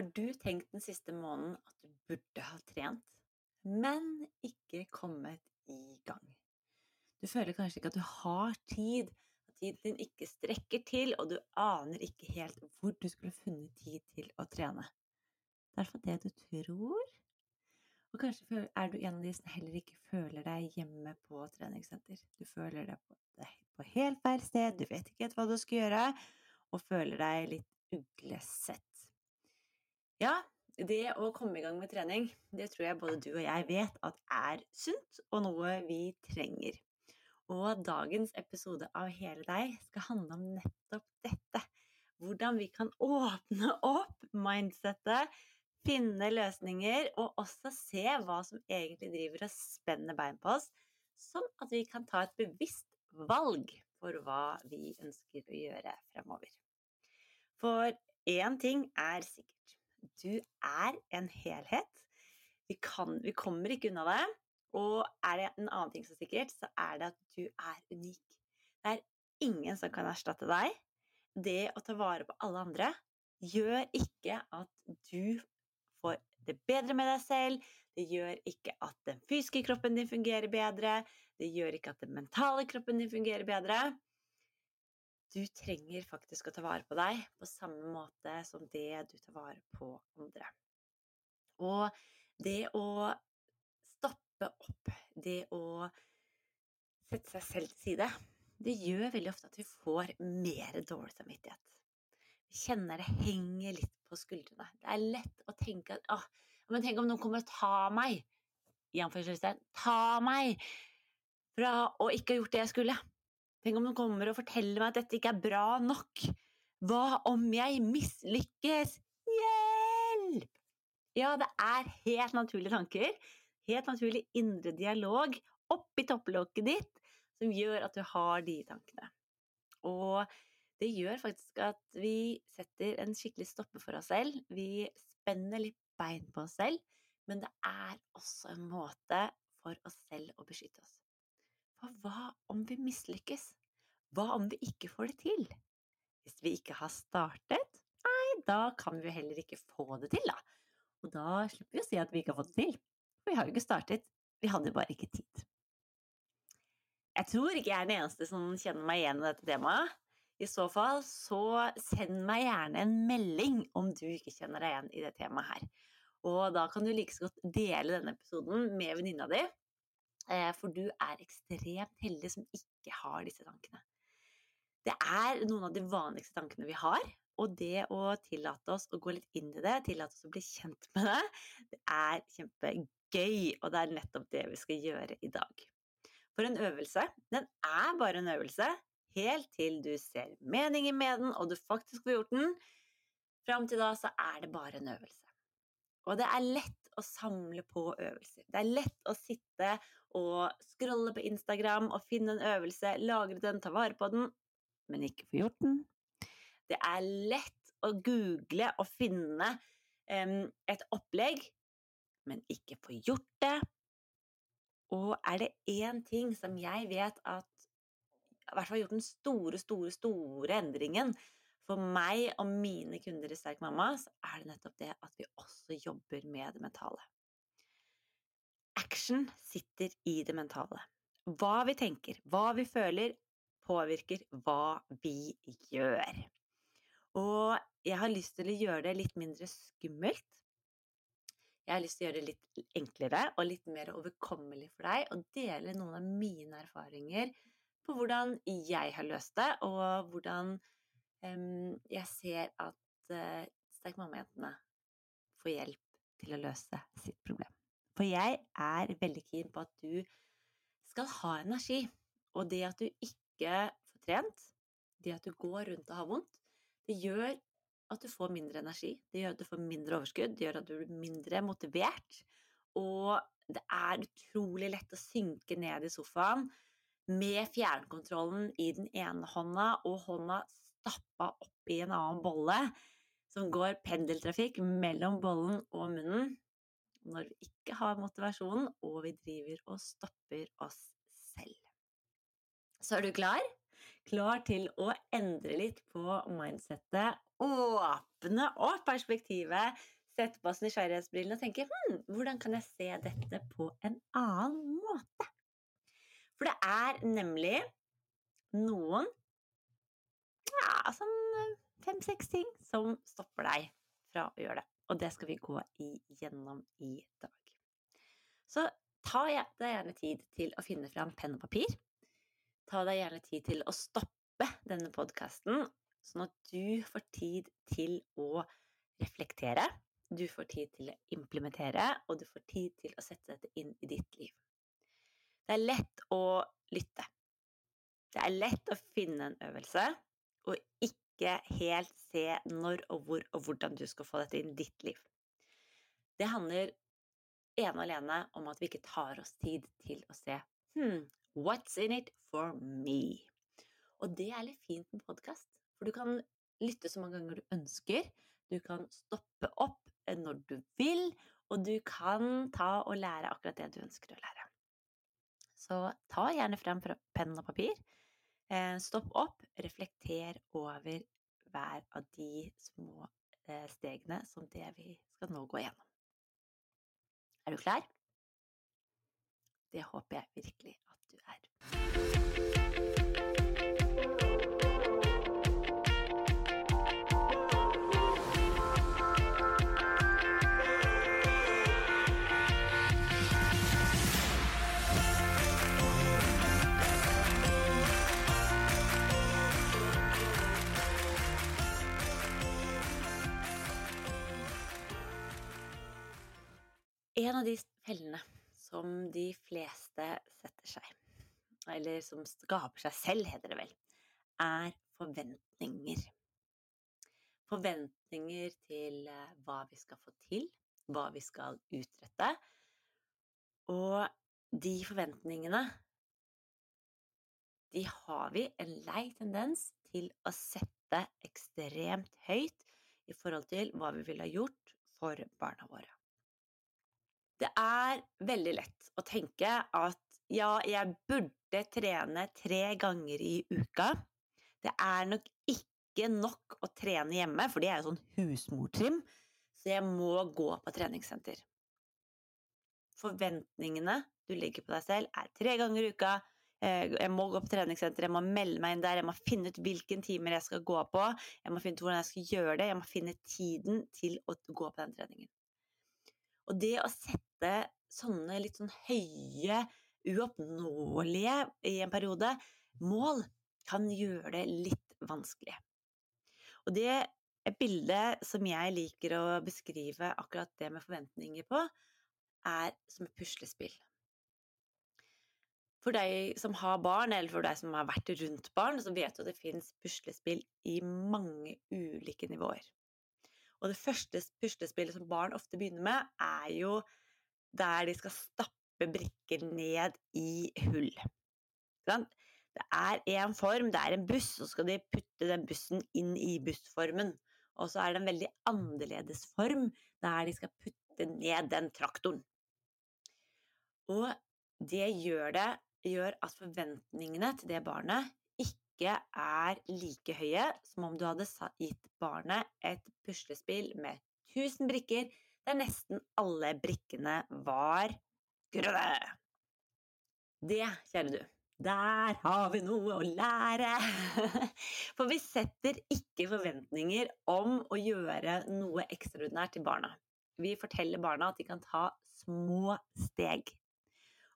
Har du tenkt den siste måneden at du burde ha trent, men ikke kommet i gang? Du føler kanskje ikke at du har tid, at tiden din ikke strekker til, og du aner ikke helt hvor du skulle funnet tid til å trene. Det er for det du tror. Og kanskje er du en av de som heller ikke føler deg hjemme på treningssenter. Du føler deg på, på helt feil sted, du vet ikke helt hva du skal gjøre, og føler deg litt uglesett. Ja, det å komme i gang med trening, det tror jeg både du og jeg vet at er sunt og noe vi trenger. Og dagens episode av Hele deg skal handle om nettopp dette. Hvordan vi kan åpne opp mindsettet, finne løsninger og også se hva som egentlig driver og spenner bein på oss, sånn at vi kan ta et bevisst valg for hva vi ønsker å gjøre fremover. For én ting er sikkert du er en helhet. Vi, kan, vi kommer ikke unna det. Og er det en annen ting som er sikkert, så er det at du er unik. Det er ingen som kan erstatte deg. Det å ta vare på alle andre gjør ikke at du får det bedre med deg selv, det gjør ikke at den fysiske kroppen din fungerer bedre, det gjør ikke at den mentale kroppen din fungerer bedre du trenger faktisk å ta vare på deg på samme måte som det du tar vare på andre. Og det å stoppe opp, det å sette seg selv til side, det gjør veldig ofte at vi får mer dårlig samvittighet. Vi kjenner det henger litt på skuldrene. Det er lett å tenke at men tenk om noen kommer og tar meg, i ta meg fra å ikke ha gjort det jeg skulle. Tenk om noen kommer og forteller meg at dette ikke er bra nok. Hva om jeg mislykkes? Hjelp! Ja, det er helt naturlige tanker, helt naturlig indre dialog oppi topplokket ditt som gjør at du har de tankene. Og det gjør faktisk at vi setter en skikkelig stopper for oss selv. Vi spenner litt bein på oss selv, men det er også en måte for oss selv å beskytte oss. For hva om vi mislykkes? Hva om vi ikke får det til? Hvis vi ikke har startet? Nei, da kan vi jo heller ikke få det til, da. Og da slipper vi å si at vi ikke har fått det til. For vi har jo ikke startet, vi hadde bare ikke tid. Jeg tror ikke jeg er den eneste som kjenner meg igjen i dette temaet. I så fall, så send meg gjerne en melding om du ikke kjenner deg igjen i det temaet her. Og da kan du like så godt dele denne episoden med venninna di, for du er ekstremt heldig som ikke har disse tankene. Det er noen av de vanligste tankene vi har, og det å tillate oss å gå litt inn i det, tillate oss å bli kjent med det, det er kjempegøy, og det er nettopp det vi skal gjøre i dag. For en øvelse, den er bare en øvelse helt til du ser meningen med den, og du faktisk får gjort den. Fram til da så er det bare en øvelse. Og det er lett å samle på øvelser. Det er lett å sitte og scrolle på Instagram og finne en øvelse, lagre den, ta vare på den, men ikke få gjort den. Det er lett å google og finne um, et opplegg, men ikke få gjort det. Og er det én ting som jeg vet at i hvert fall gjort den store, store, store endringen for meg og mine kunder i Sterk mamma, så er det nettopp det at vi også jobber med det mentale. Action sitter i det mentale. Hva vi tenker, hva vi føler, påvirker hva vi gjør. Og jeg har lyst til å gjøre det litt mindre skummelt. Jeg har lyst til å gjøre det litt enklere og litt mer overkommelig for deg, og dele noen av mine erfaringer på hvordan jeg har løst det, og hvordan jeg ser at uh, Sterk mamma-jentene får hjelp til å løse sitt problem. For jeg er veldig keen på at du skal ha energi. Og det at du ikke får trent, det at du går rundt og har vondt, det gjør at du får mindre energi. Det gjør at du får mindre overskudd, det gjør at du blir mindre motivert. Og det er utrolig lett å synke ned i sofaen med fjernkontrollen i den ene hånda og hånda stappa oppi en annen bolle, som går pendeltrafikk mellom bollen og munnen når vi ikke har motivasjonen, og vi driver og stopper oss selv. Så er du klar? Klar til å endre litt på mindsettet, åpne opp perspektivet, sette på oss nysgjerrighetsbrillene og tenke hm, hvordan kan jeg se dette på en annen måte? For det er nemlig noen ja, sånn fem-seks ting som stopper deg fra å gjøre det. Og det skal vi gå igjennom i dag. Så ta deg gjerne tid til å finne fram penn og papir. Ta deg gjerne tid til å stoppe denne podkasten, sånn at du får tid til å reflektere. Du får tid til å implementere, og du får tid til å sette dette inn i ditt liv. Det er lett å lytte. Det er lett å finne en øvelse og ikke helt se når og hvor og hvordan du skal få dette inn i ditt liv. Det handler ene og alene om at vi ikke tar oss tid til å se hmm, what's in it for me? Og det er litt fint med podkast, for du kan lytte så mange ganger du ønsker. Du kan stoppe opp når du vil, og du kan ta og lære akkurat det du ønsker å lære. Så ta gjerne frem penn og papir. Eh, stopp opp, reflekter over hver av de små eh, stegene som det vi skal nå gå gjennom. Er du klar? Det håper jeg virkelig at du er. En av de fellene som de fleste setter seg, eller som skaper seg selv, heter det vel, er forventninger. Forventninger til eh, hva vi skal få til, hva vi skal utrette. Og de forventningene de har vi en lei tendens til å sette ekstremt høyt i forhold til hva vi ville ha gjort for barna våre. Det er veldig lett å tenke at ja, jeg burde trene tre ganger i uka. Det er nok ikke nok å trene hjemme, for det er jo sånn husmortrim, så jeg må gå på treningssenter. Forventningene du legger på deg selv, er tre ganger i uka. Eh, jeg må gå på treningssenter, jeg må melde meg inn der, jeg må finne ut hvilken timer jeg skal gå på, jeg må finne ut hvordan jeg skal gjøre det, jeg må finne tiden til å gå på den treningen. Og det å sette sånne litt sånn høye, uoppnåelige i en periode mål kan gjøre det litt vanskelig. Og det et bilde som jeg liker å beskrive akkurat det med forventninger på, er som et puslespill. For deg som har barn, eller for deg som har vært rundt barn, så vet du at det fins puslespill i mange ulike nivåer. Og det første puslespillet som barn ofte begynner med, er jo der de skal stappe brikker ned i hull. Det er én form, det er en buss, så skal de putte den bussen inn i bussformen. Og så er det en veldig annerledes form der de skal putte ned den traktoren. Og det gjør, det, gjør at forventningene til det barnet ikke er like høye som om du hadde gitt barnet et puslespill med 1000 brikker der nesten alle brikkene var grønne. Det, kjære du, der har vi noe å lære! For vi setter ikke forventninger om å gjøre noe ekstraordinært til barna. Vi forteller barna at de kan ta små steg.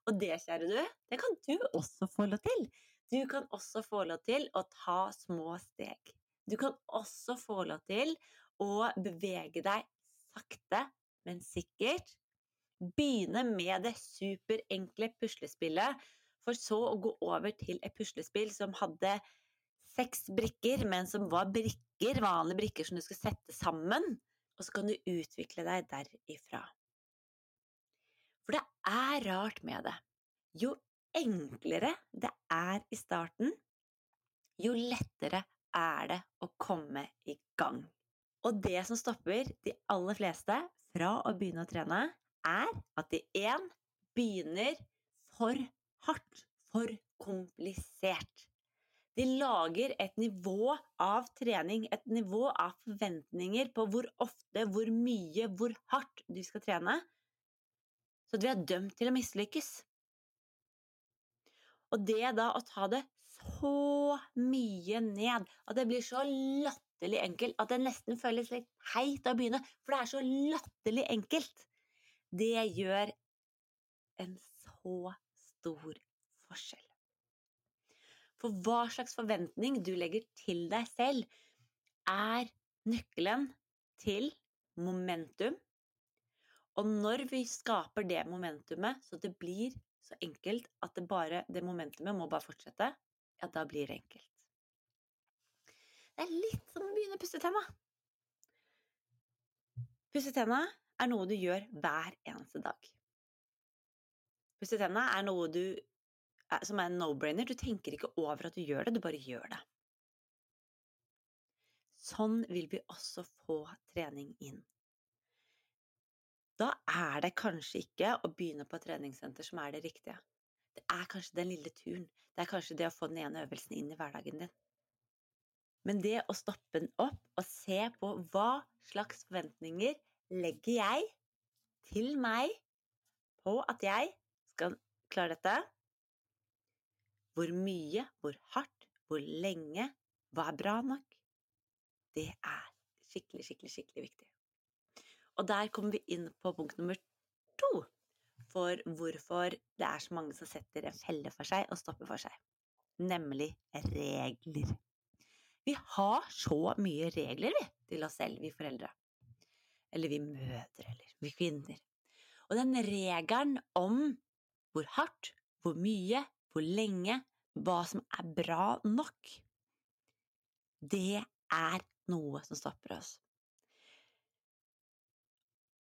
Og det, kjære du, det kan du også få lov til. Du kan også få lov til å ta små steg. Du kan også få lov til å bevege deg sakte, men sikkert. Begynne med det superenkle puslespillet, for så å gå over til et puslespill som hadde seks brikker, men som var brikker, vanlige brikker som du skulle sette sammen. Og så kan du utvikle deg derifra. For det er rart med det. Jo enklere det er i starten, jo lettere er det å komme i gang. Og det som stopper de aller fleste fra å begynne å trene, er at de én begynner for hardt, for komplisert. De lager et nivå av trening, et nivå av forventninger på hvor ofte, hvor mye, hvor hardt du skal trene, så du er dømt til å mislykkes. Og det da å ta det så mye ned at det blir så latterlig enkelt at det nesten føles litt heit å begynne, for det er så latterlig enkelt, det gjør en så stor forskjell. For hva slags forventning du legger til deg selv, er nøkkelen til momentum. Og når vi skaper det momentumet, så det blir så enkelt at det bare Det momentumet må bare fortsette, ja, da blir det enkelt. Det er litt som å begynne å pusse tenna. Pusse tenna er noe du gjør hver eneste dag. Pusse tenna er noe du som er en no-brainer. Du tenker ikke over at du gjør det, du bare gjør det. Sånn vil vi også få trening inn. Da er det kanskje ikke å begynne på treningssenter som er det riktige. Det er kanskje den lille turen. Det er kanskje det å få den ene øvelsen inn i hverdagen din. Men det å stoppe den opp og se på hva slags forventninger legger jeg til meg på at jeg skal klare dette, hvor mye, hvor hardt, hvor lenge, hva er bra nok? Det er skikkelig, skikkelig, skikkelig viktig. Og der kommer vi inn på punkt nummer to for hvorfor det er så mange som setter en felle for seg og stopper for seg. Nemlig regler. Vi har så mye regler, vi, til oss selv, vi foreldre. Eller vi mødre, eller vi kvinner. Og den regelen om hvor hardt, hvor mye, hvor lenge, hva som er bra nok, det er noe som stopper oss.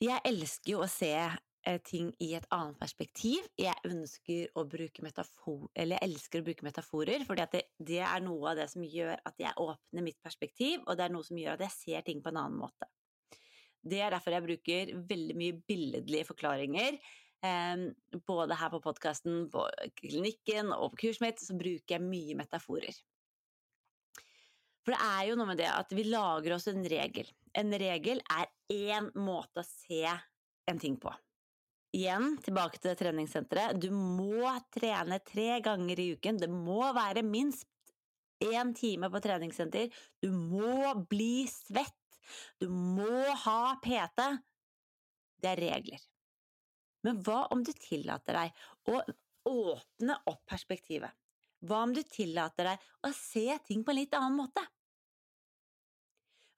Jeg elsker jo å se eh, ting i et annet perspektiv. Jeg å metafor, jeg elsker å bruke metaforer, for det, det, er noe av det som gjør at jeg åpner mitt perspektiv, og det er noe som gjør at jeg ser ting på en annen måte. Det er derfor jeg bruker veldig mye billedlige forklaringer. Eh, både her på podkasten, på klinikken og på kurset mitt, så bruker jeg mye metaforer. For det er jo noe med det at vi lager oss en regel. En regel er én måte å se en ting på. Igjen tilbake til treningssenteret. Du må trene tre ganger i uken. Det må være minst én time på treningssenter. Du må bli svett. Du må ha PT. Det er regler. Men hva om du tillater deg å åpne opp perspektivet? Hva om du tillater deg å se ting på en litt annen måte?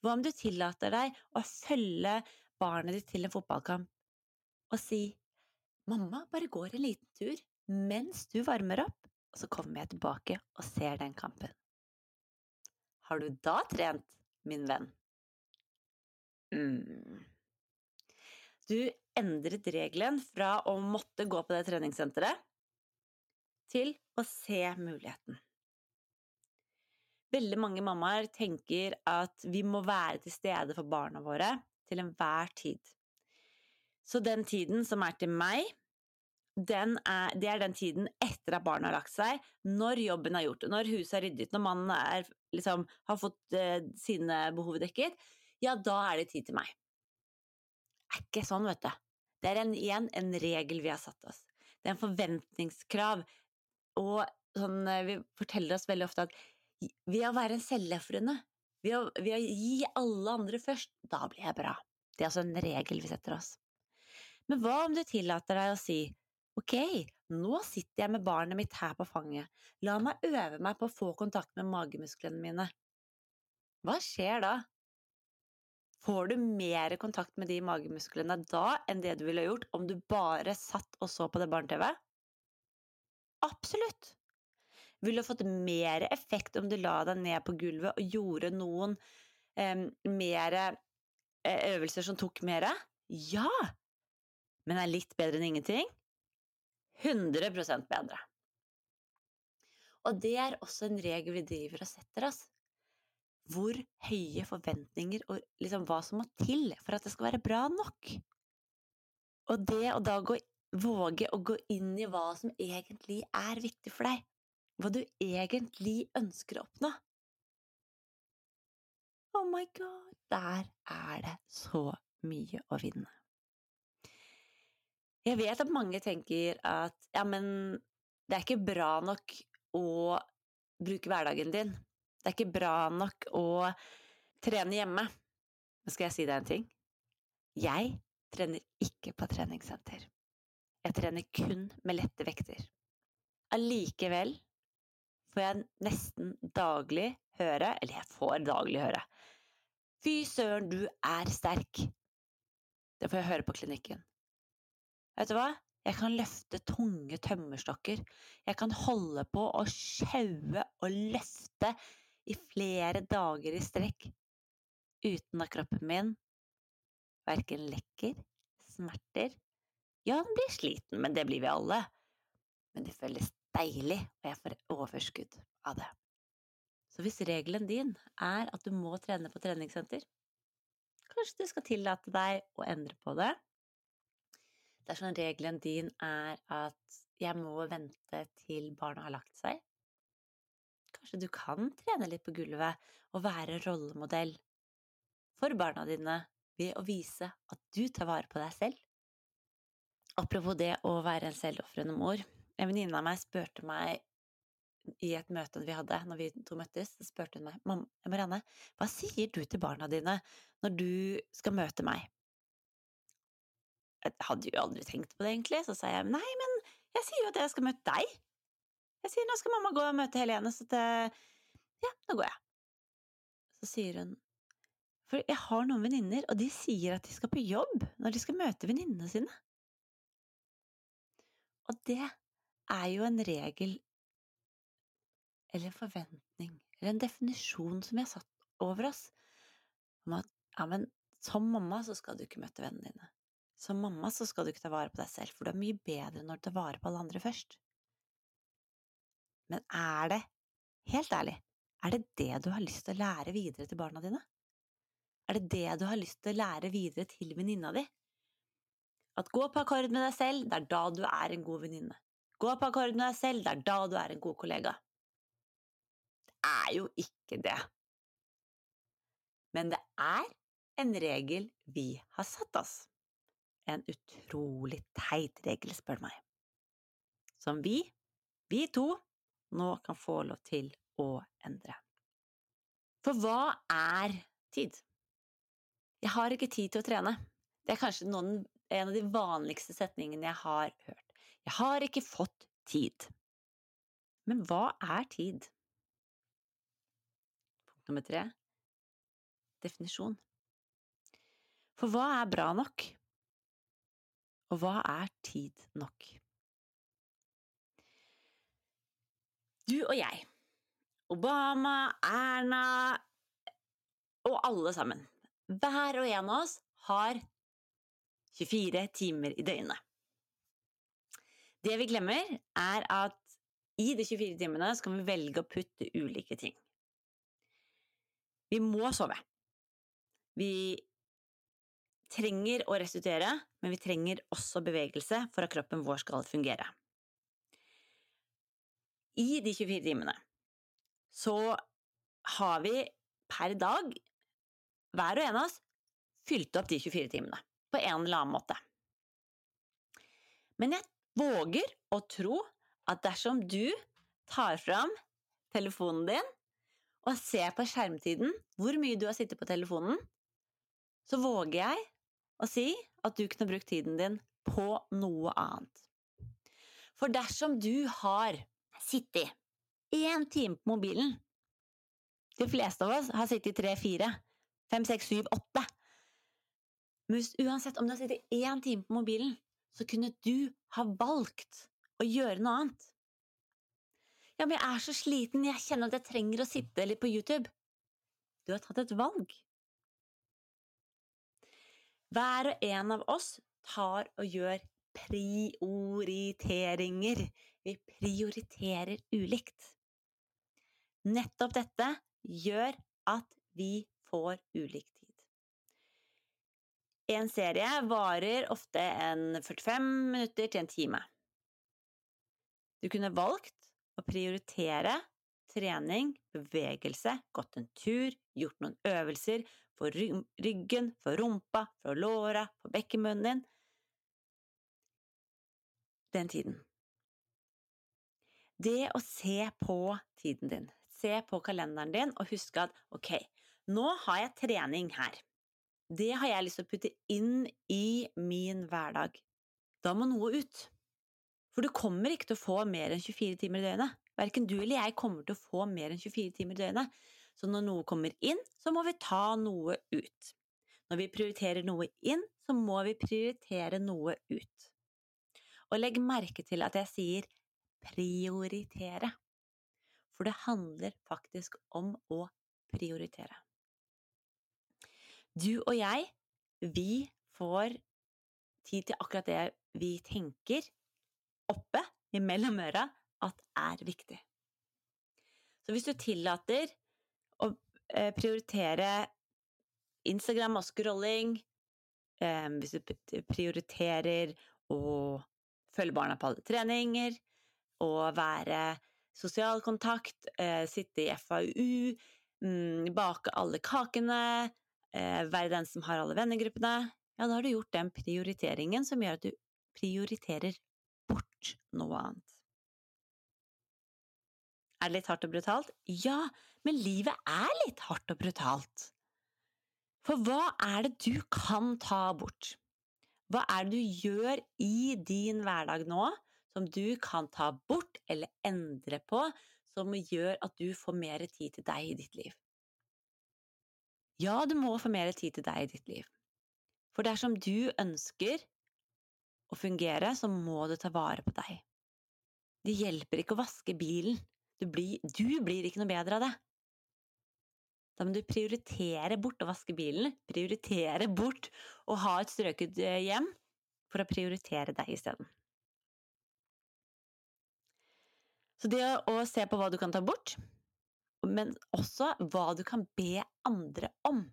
Hva om du tillater deg å følge barnet ditt til en fotballkamp og si mamma bare går en liten tur mens du varmer opp, og så kommer jeg tilbake og ser den kampen. Har du da trent, min venn? Mm. Du endret regelen fra å måtte gå på det treningssenteret til å se muligheten. Veldig mange mammaer tenker at vi må være til stede for barna våre til enhver tid. Så den tiden som er til meg, er, det er den tiden etter at barna har lagt seg, når jobben er gjort, når huset er ryddet, når mannen er, liksom, har fått uh, sine behov dekket, ja, da er det tid til meg. Det er ikke sånn, vet du. Det er en, igjen en regel vi har satt oss. Det er en forventningskrav. Og sånn, eh, vi forteller oss veldig ofte at ved å være selvlefrende, ved, ved å gi alle andre først, da blir jeg bra. Det er altså en regel vi setter oss. Men hva om du tillater deg å si ok, nå sitter jeg med barnet mitt her på fanget, la meg øve meg på å få kontakt med magemusklene mine. Hva skjer da? Får du mer kontakt med de magemusklene da enn det du ville gjort om du bare satt og så på det barne-TV? Absolutt! Ville fått mer effekt om du la deg ned på gulvet og gjorde noen eh, mer øvelser som tok mer? Ja! Men er litt bedre enn ingenting? 100% bedre. Og det er også en regel vi driver og setter oss. Hvor høye forventninger og liksom hva som må til for at det skal være bra nok. Og det å da gå, våge å gå inn i hva som egentlig er viktig for deg, hva du egentlig ønsker å oppnå. Oh my god, der er det så mye å vinne. Jeg vet at mange tenker at ja, men det er ikke bra nok å bruke hverdagen din. Det er ikke bra nok å trene hjemme. Men skal jeg si deg en ting? Jeg trener ikke på treningssenter. Jeg trener kun med lette vekter. Allikevel får jeg nesten daglig høre, eller jeg får daglig høre Fy søren, du er sterk! Det får jeg høre på klinikken. Vet du hva? Jeg kan løfte tunge tømmerstokker. Jeg kan holde på å sjaue og løfte i flere dager i strekk uten at kroppen min verken lekker, smerter Ja, den blir sliten, men det blir vi alle. Men det føles deilig, og jeg får overskudd av det. Så hvis regelen din er at du må trene på treningssenter, kanskje du skal tillate deg å endre på det. Dersom regelen din er at jeg må vente til barna har lagt seg, kanskje du kan trene litt på gulvet og være rollemodell for barna dine ved å vise at du tar vare på deg selv. Apropos det å være en selvofrende mor. En venninne av meg spurte meg i et møte vi hadde, når vi to møttes, så spurte hun meg mamma, Marianne, hva sier du til barna dine når du skal møte meg? Jeg hadde jo aldri tenkt på det, egentlig, så sa jeg nei, men jeg sier jo at jeg skal møte deg. Jeg sier nå skal mamma gå og møte Helene, så det ja, nå går jeg. Så sier hun for jeg har noen venninner, og de sier at de skal på jobb når de skal møte venninnene sine. Og det er jo en regel eller en forventning eller en definisjon som vi har satt over oss om at ja, men som mamma så skal du ikke møte vennene dine. Som mamma så skal du ikke ta vare på deg selv, for du er mye bedre når du tar vare på alle andre først. Men er det, helt ærlig, er det det du har lyst til å lære videre til barna dine? Er det det du har lyst til å lære videre til venninna di? At gå på akkord med deg selv, det er da du er en god venninne. Gå på akkord med deg selv, det er da du er en god kollega Det er jo ikke det. Men det er en regel vi har satt oss. En utrolig teit regel, spør du meg. Som vi, vi to, nå kan få lov til å endre. For hva er tid? Jeg har ikke tid til å trene. Det er kanskje noen, en av de vanligste setningene jeg har hørt. Jeg har ikke fått tid. Men hva er tid? Punkt Nummer tre definisjon. For hva er bra nok? Og hva er tid nok? Du og jeg, Obama, Erna og alle sammen, hver og en av oss har 24 timer i døgnet. Det vi glemmer, er at i de 24 timene skal vi velge å putte ulike ting. Vi må sove. Vi trenger å restituere, men vi trenger også bevegelse for at kroppen vår skal fungere. I de 24 timene så har vi per dag, hver og en av oss, fylt opp de 24 timene på en eller annen måte. Men jeg våger å tro at dersom du tar fram telefonen din og ser på skjermtiden, hvor mye du har sittet på telefonen, så våger jeg å si at du kunne brukt tiden din på noe annet. For dersom du har sittet én time på mobilen De fleste av oss har sittet tre, fire, fem, seks, syv, åtte. Men uansett om du har sittet én time på mobilen, så kunne du ha valgt å gjøre noe annet. Ja, men jeg er så sliten, jeg kjenner at jeg trenger å sitte litt på YouTube. Du har tatt et valg. Hver og en av oss tar og gjør prioriteringer. Vi prioriterer ulikt. Nettopp dette gjør at vi får ulik tid. En serie varer ofte en 45 minutter til en time. Du kunne valgt å prioritere trening, bevegelse, gått en tur, gjort noen øvelser for ryggen, for rumpa, for låra, for bekkemunnen din Den tiden. Det å se på tiden din, se på kalenderen din og huske at ok, nå har jeg trening her. Det har jeg lyst til å putte inn i min hverdag. Da må noe ut. For du kommer ikke til å få mer enn 24 timer i døgnet. Verken du eller jeg kommer til å få mer enn 24 timer i døgnet. Så når noe kommer inn, så må vi ta noe ut. Når vi prioriterer noe inn, så må vi prioritere noe ut. Og legg merke til at jeg sier prioritere. For det handler faktisk om å prioritere. Du og jeg, vi får tid til akkurat det vi tenker oppe imellom øra at er viktig. Så hvis du tillater å eh, prioritere Instagram og scrolling, eh, hvis du prioriterer å følge barna på alle treninger, og være sosial kontakt, eh, sitte i FAU, mm, bake alle kakene, være den som har alle vennegruppene, ja, da har du gjort den prioriteringen som gjør at du prioriterer bort noe annet. Er det litt hardt og brutalt? Ja, men livet er litt hardt og brutalt. For hva er det du kan ta bort? Hva er det du gjør i din hverdag nå som du kan ta bort eller endre på, som gjør at du får mer tid til deg i ditt liv? Ja, du må få mer tid til deg i ditt liv. For dersom du ønsker å fungere, så må du ta vare på deg. Det hjelper ikke å vaske bilen. Du blir, du blir ikke noe bedre av det. Da må du prioritere bort å vaske bilen, prioritere bort å ha et strøket eh, hjem, for å prioritere deg isteden. Så det å se på hva du kan ta bort, men også hva du kan be andre om.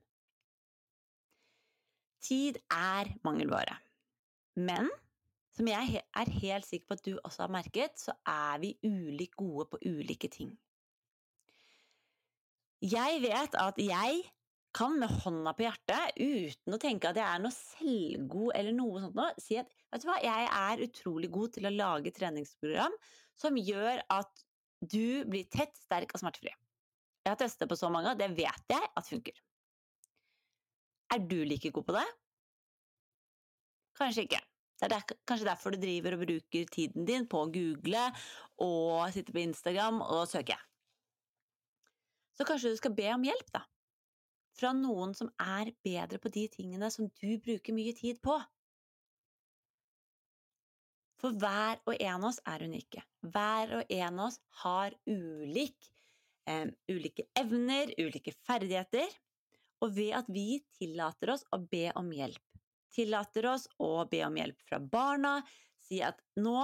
Tid er mangelvare. Men som jeg er helt sikker på at du også har merket, så er vi ulikt gode på ulike ting. Jeg vet at jeg kan med hånda på hjertet, uten å tenke at jeg er noe selvgod eller noe sånt noe, si at vet du hva, jeg er utrolig god til å lage treningsprogram som gjør at du blir tett, sterk og smertefri. Jeg har testet på så mange, og det vet jeg at funker. Er du like god på det? Kanskje ikke. Det er der, kanskje derfor du driver og bruker tiden din på å google og sitte på Instagram og søke. Så kanskje du skal be om hjelp, da. Fra noen som er bedre på de tingene som du bruker mye tid på. For hver og en av oss er unike. Hver og en av oss har ulik eh, ulike evner, ulike ferdigheter, og ved at vi tillater oss å be om hjelp, tillater oss å be om hjelp fra barna, si at nå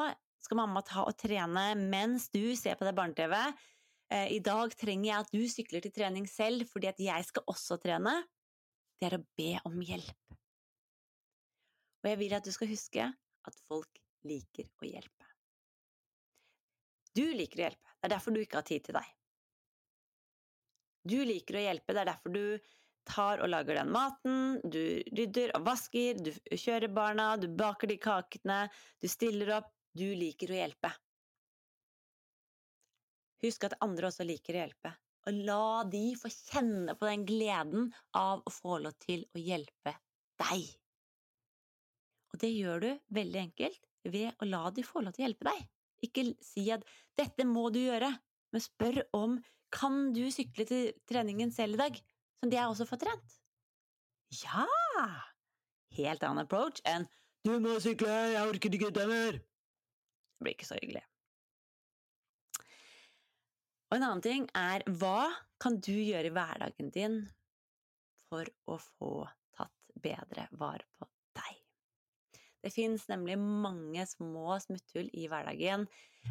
skal mamma ta og trene mens du ser på det barne-TV, eh, i dag trenger jeg at du sykler til trening selv fordi at jeg skal også trene, det er å be om hjelp. Og jeg vil at du skal huske at folk liker å hjelpe. Du liker å hjelpe, det er derfor du ikke har tid til deg. Du liker å hjelpe, det er derfor du tar og lager den maten, du rydder og vasker, du kjører barna, du baker de kakene, du stiller opp, du liker å hjelpe. Husk at andre også liker å hjelpe, og la de få kjenne på den gleden av å få lov til å hjelpe deg. Og det gjør du veldig enkelt ved å la de få lov til å hjelpe deg. Ikke si at 'dette må du gjøre', men spør om kan du sykle til treningen selv i dag, som de også får trent? Ja! Helt annen approach enn du må sykle, jeg orker ikke det mer. Det blir ikke så hyggelig. Og en annen ting er hva kan du gjøre i hverdagen din for å få tatt bedre vare på det fins nemlig mange små smutthull i hverdagen.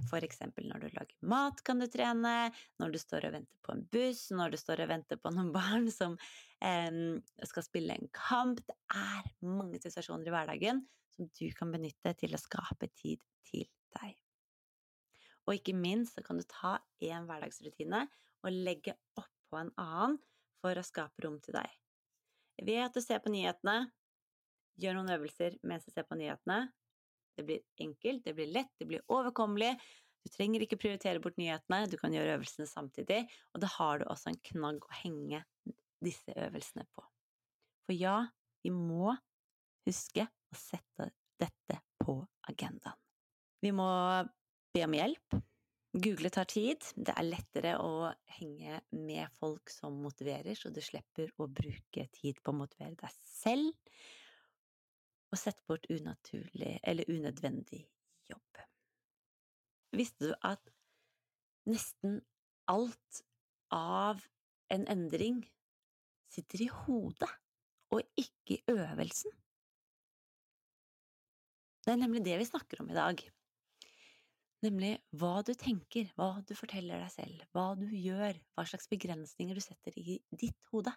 For eksempel når du lager mat, kan du trene. Når du står og venter på en buss, når du står og venter på noen barn som eh, skal spille en kamp. Det er mange situasjoner i hverdagen som du kan benytte til å skape tid til deg. Og ikke minst så kan du ta en hverdagsrutine og legge oppå en annen for å skape rom til deg. Ved at du ser på nyhetene, gjør noen øvelser mens du ser på nyhetene. Det blir enkelt, det blir lett, det blir overkommelig. Du trenger ikke prioritere bort nyhetene, du kan gjøre øvelsene samtidig, og da har du også en knagg å henge disse øvelsene på. For ja, vi må huske å sette dette på agendaen. Vi må be om hjelp. Google tar tid. Det er lettere å henge med folk som motiverer, så du slipper å bruke tid på å motivere deg selv. Og sette bort unaturlig eller unødvendig jobb. Visste du at nesten alt av en endring sitter i hodet, og ikke i øvelsen? Det er nemlig det vi snakker om i dag. Nemlig hva du tenker, hva du forteller deg selv, hva du gjør, hva slags begrensninger du setter i ditt hode.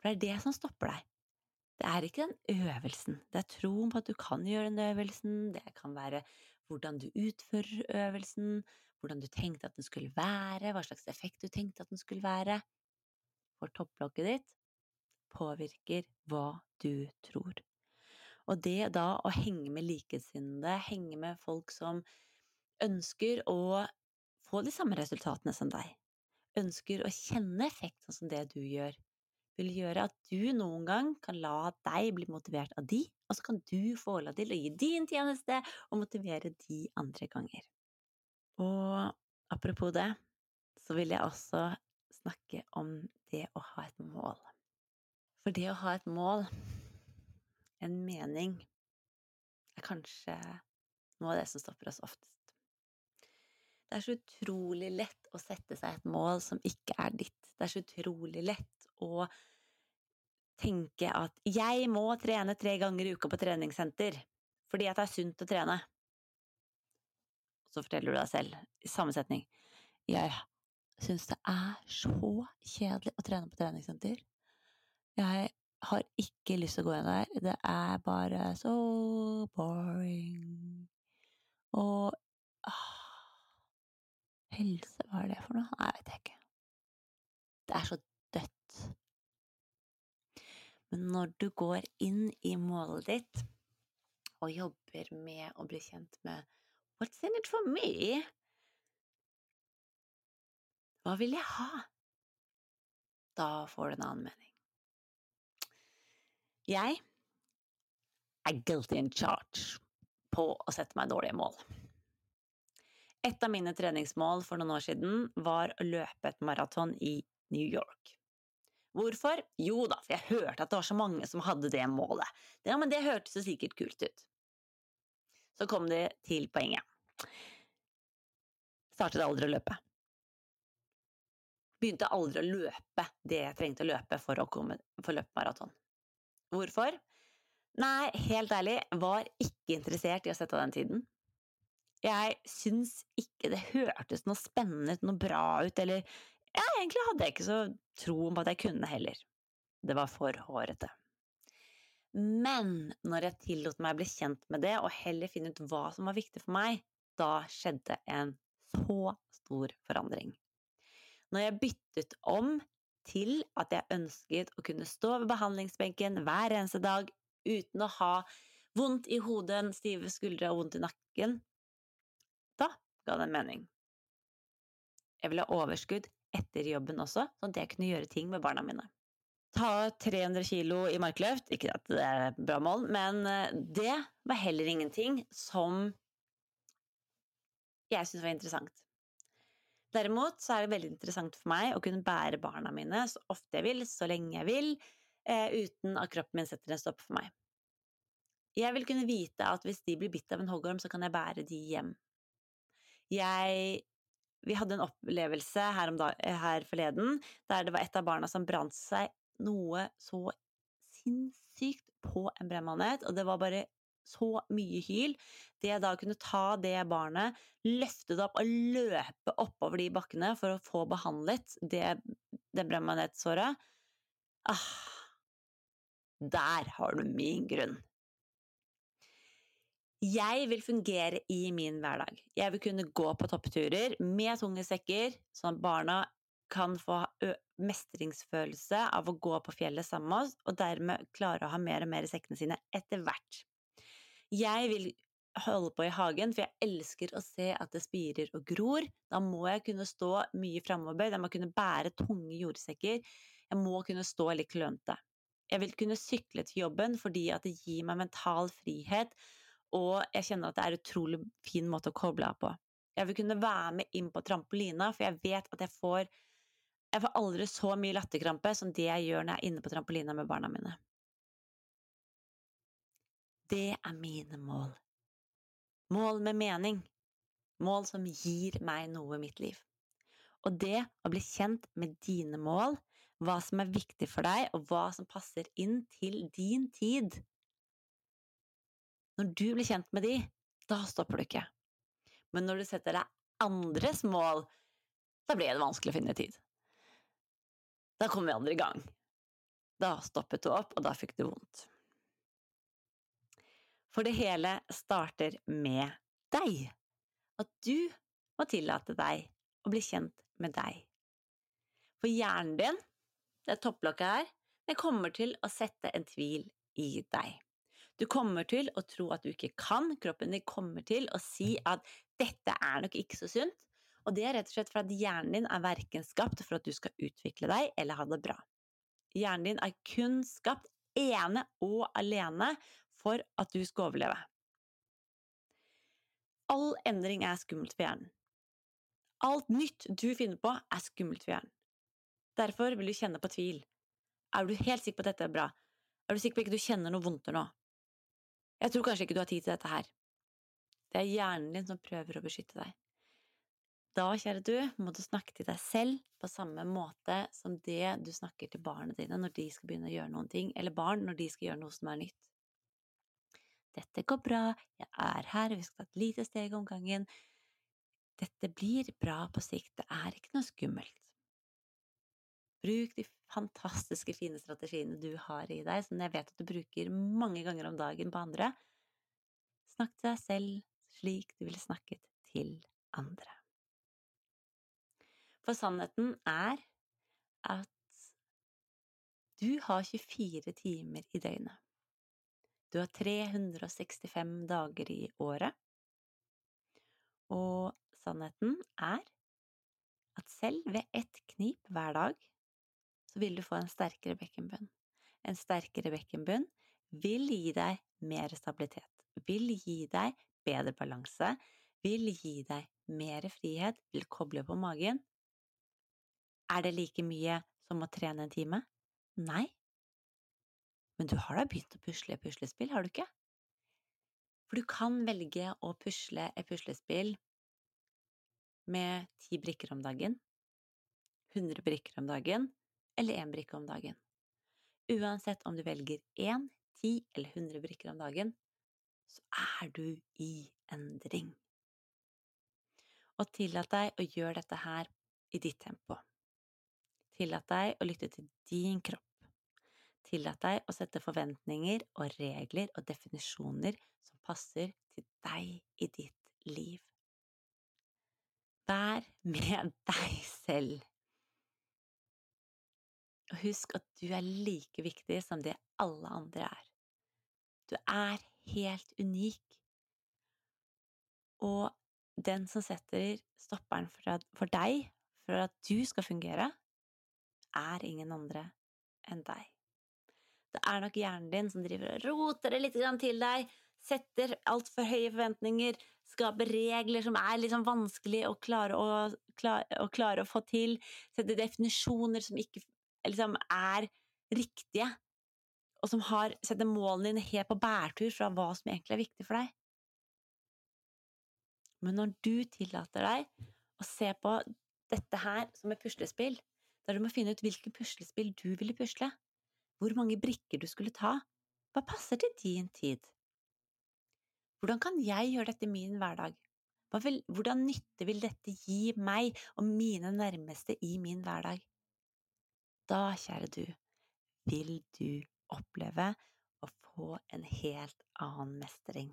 For det er det som stopper deg. Det er ikke den øvelsen, det er troen på at du kan gjøre den øvelsen, det kan være hvordan du utfører øvelsen, hvordan du tenkte at den skulle være, hva slags effekt du tenkte at den skulle være. For topplokket ditt påvirker hva du tror. Og det da å henge med likesinnede, henge med folk som ønsker å få de samme resultatene som deg, ønsker å kjenne effekt sånn som det du gjør, vil gjøre at du noen gang kan la deg bli motivert av de, og så kan du få la til å gi din tjeneste og motivere de andre ganger. Og apropos det, så vil jeg også snakke om det å ha et mål. For det å ha et mål en mening er kanskje noe av det som stopper oss oftest. Det er så utrolig lett å sette seg et mål som ikke er ditt. Det er så utrolig lett å tenke at 'jeg må trene tre ganger i uka på treningssenter fordi at det er sunt å trene'. Så forteller du deg selv, i samme setning, 'jeg syns det er så kjedelig å trene på treningssenter'. Jeg har ikke lyst til å gå inn der. Det er bare så boring. Og Helse, hva er det for noe? Nei, jeg vet ikke. Det er så dødt. Men når du går inn i målet ditt og jobber med å bli kjent med What's in it for me? Hva vil jeg ha? Da får du en annen mening. Jeg er guilty in charge på å sette meg dårlige mål. Et av mine treningsmål for noen år siden var å løpe et maraton i New York. Hvorfor? Jo da, for jeg hørte at det var så mange som hadde det målet. Ja, men det hørtes jo sikkert kult ut. Så kom det til poenget. Startet aldri å løpe. Begynte aldri å løpe det jeg trengte å løpe for å, komme, for løpe maraton. Hvorfor? Nei, helt ærlig, var ikke interessert i å sette av den tiden. Jeg syns ikke det hørtes noe spennende ut, noe bra ut, eller ja, egentlig hadde jeg ikke så troen på at jeg kunne heller. Det var for hårete. Men når jeg tillot meg å bli kjent med det, og heller finne ut hva som var viktig for meg, da skjedde en så stor forandring. Når jeg byttet om til at jeg ønsket å kunne stå ved behandlingsbenken hver eneste dag uten å ha vondt i hodet, stive skuldre og vondt i nakken, ga den mening. Jeg ville ha overskudd etter jobben også, sånn at jeg kunne gjøre ting med barna mine. Ta 300 kilo i markløft, ikke at det er bra mål, men eh, det var heller ingenting som jeg syntes var interessant. Derimot så er det veldig interessant for meg å kunne bære barna mine så ofte jeg vil, så lenge jeg vil, eh, uten at kroppen min setter en stopp for meg. Jeg vil kunne vite at hvis de blir bitt av en hoggorm, så kan jeg bære de hjem. Jeg Vi hadde en opplevelse her, da, her forleden der det var et av barna som brant seg noe så sinnssykt på en brennmanet, og det var bare så mye hyl. Det jeg da kunne ta det barnet, løfte det opp og løpe oppover de bakkene for å få behandlet det, det brennmanettsåret ah, Der har du min grunn. Jeg vil fungere i min hverdag. Jeg vil kunne gå på toppturer med tunge sekker, sånn at barna kan få mestringsfølelse av å gå på fjellet sammen med oss, og dermed klare å ha mer og mer i sekkene sine etter hvert. Jeg vil holde på i hagen, for jeg elsker å se at det spirer og gror. Da må jeg kunne stå mye framoverbøyd, jeg må kunne bære tunge jordsekker, jeg må kunne stå litt klønete. Jeg vil kunne sykle til jobben fordi at det gir meg mental frihet og jeg kjenner at det er en utrolig fin måte å koble av på. Jeg vil kunne være med inn på trampolina, for jeg vet at jeg får Jeg får aldri så mye latterkrampe som det jeg gjør når jeg er inne på trampolina med barna mine. Det er mine mål. Mål med mening. Mål som gir meg noe i mitt liv. Og det å bli kjent med dine mål, hva som er viktig for deg, og hva som passer inn til din tid, når du blir kjent med de, da stopper du ikke. Men når du setter deg andres mål, da blir det vanskelig å finne tid. Da kommer vi aldri i gang. Da stoppet du opp, og da fikk du vondt. For det hele starter med deg. At du må tillate deg å bli kjent med deg. For hjernen din, det topplokket her, det kommer til å sette en tvil i deg. Du kommer til å tro at du ikke kan, kroppen din kommer til å si at dette er nok ikke så sunt, og det er rett og slett for at hjernen din er verken skapt for at du skal utvikle deg eller ha det bra. Hjernen din er kun skapt ene og alene for at du skal overleve. All endring er skummelt for hjernen. Alt nytt du finner på, er skummelt for hjernen. Derfor vil du kjenne på tvil. Er du helt sikker på at dette er bra? Er du sikker på at du ikke kjenner noe vondt nå? Jeg tror kanskje ikke du har tid til dette her. Det er hjernen din som prøver å beskytte deg. Da, kjære du, må du snakke til deg selv på samme måte som det du snakker til barna dine når de skal begynne å gjøre noen ting, eller barn når de skal gjøre noe som er nytt. Dette går bra, jeg er her, vi skal ta et lite steg om gangen. Dette blir bra på sikt, det er ikke noe skummelt. Bruk de fantastiske, fine strategiene du har i deg, som jeg vet at du bruker mange ganger om dagen på andre. Snakk til deg selv slik du ville snakket til andre. For sannheten er at du har 24 timer i døgnet. Du har 365 dager i året. Og sannheten er at selv ved ett knip hver dag så vil du få en sterkere bekkenbunn. En sterkere bekkenbunn vil gi deg mer stabilitet, vil gi deg bedre balanse, vil gi deg mer frihet, vil koble på magen. Er det like mye som å trene en time? Nei. Men du har da begynt å pusle puslespill, har du ikke? For du kan velge å pusle et puslespill med ti brikker om dagen, 100 brikker om dagen, eller én brikke om dagen. Uansett om du velger én, ti eller hundre brikker om dagen, så er du i endring. Og tillat deg å gjøre dette her i ditt tempo. Tillat deg å lytte til din kropp. Tillat deg å sette forventninger og regler og definisjoner som passer til deg i ditt liv. Vær med deg selv. Og husk at du er like viktig som det alle andre er. Du er helt unik. Og den som setter stopperen for deg, for at du skal fungere, er ingen andre enn deg. Det er nok hjernen din som driver og roter det litt til deg, setter altfor høye forventninger, skaper regler som er liksom vanskelig å klare å, klare, å klare å få til, setter definisjoner som ikke liksom er riktige, og som har, setter målene dine helt på bærtur fra hva som egentlig er viktig for deg. Men når du tillater deg å se på dette her som et puslespill, der du må finne ut hvilket puslespill du ville pusle, hvor mange brikker du skulle ta, hva passer til din tid? Hvordan kan jeg gjøre dette i min hverdag? Vil, hvordan nytte vil dette gi meg og mine nærmeste i min hverdag? Da, kjære du, vil du oppleve å få en helt annen mestring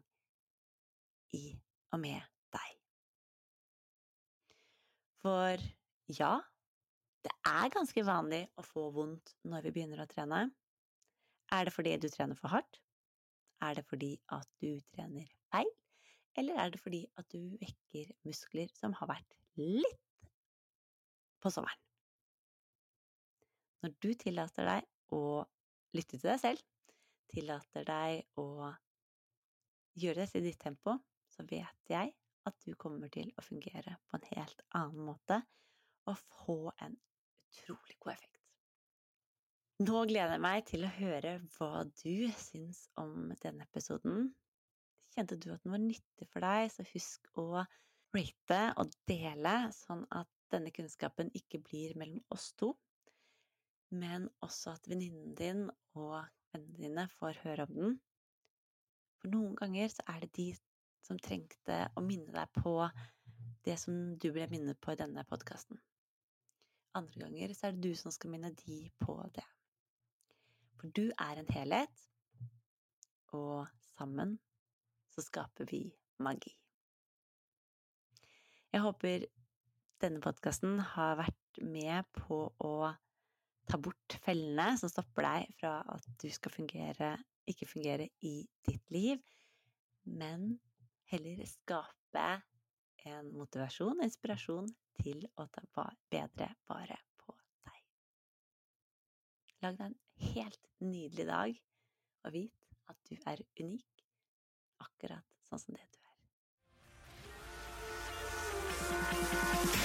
i og med deg. For ja, det er ganske vanlig å få vondt når vi begynner å trene. Er det fordi du trener for hardt? Er det fordi at du trener feil? Eller er det fordi at du vekker muskler som har vært litt på sommeren? Når du tillater deg å lytte til deg selv, tillater deg å gjøre dette i ditt tempo, så vet jeg at du kommer til å fungere på en helt annen måte og få en utrolig god effekt. Nå gleder jeg meg til å høre hva du syns om denne episoden. Kjente du at den var nyttig for deg, så husk å rate og dele, sånn at denne kunnskapen ikke blir mellom oss to, men også at venninnen din og vennene dine får høre om den. For noen ganger så er det de som trengte å minne deg på det som du ble minnet på i denne podkasten. Andre ganger så er det du som skal minne de på det. For du er en helhet, og sammen så skaper vi magi. Jeg håper denne podkasten har vært med på å ta bort fellene som stopper deg fra at du skal fungere, ikke fungere i ditt liv, men heller skape en motivasjon og inspirasjon til å ta bedre vare på deg. Lag deg en helt nydelig dag, og vit at du er unik, akkurat sånn som det du er.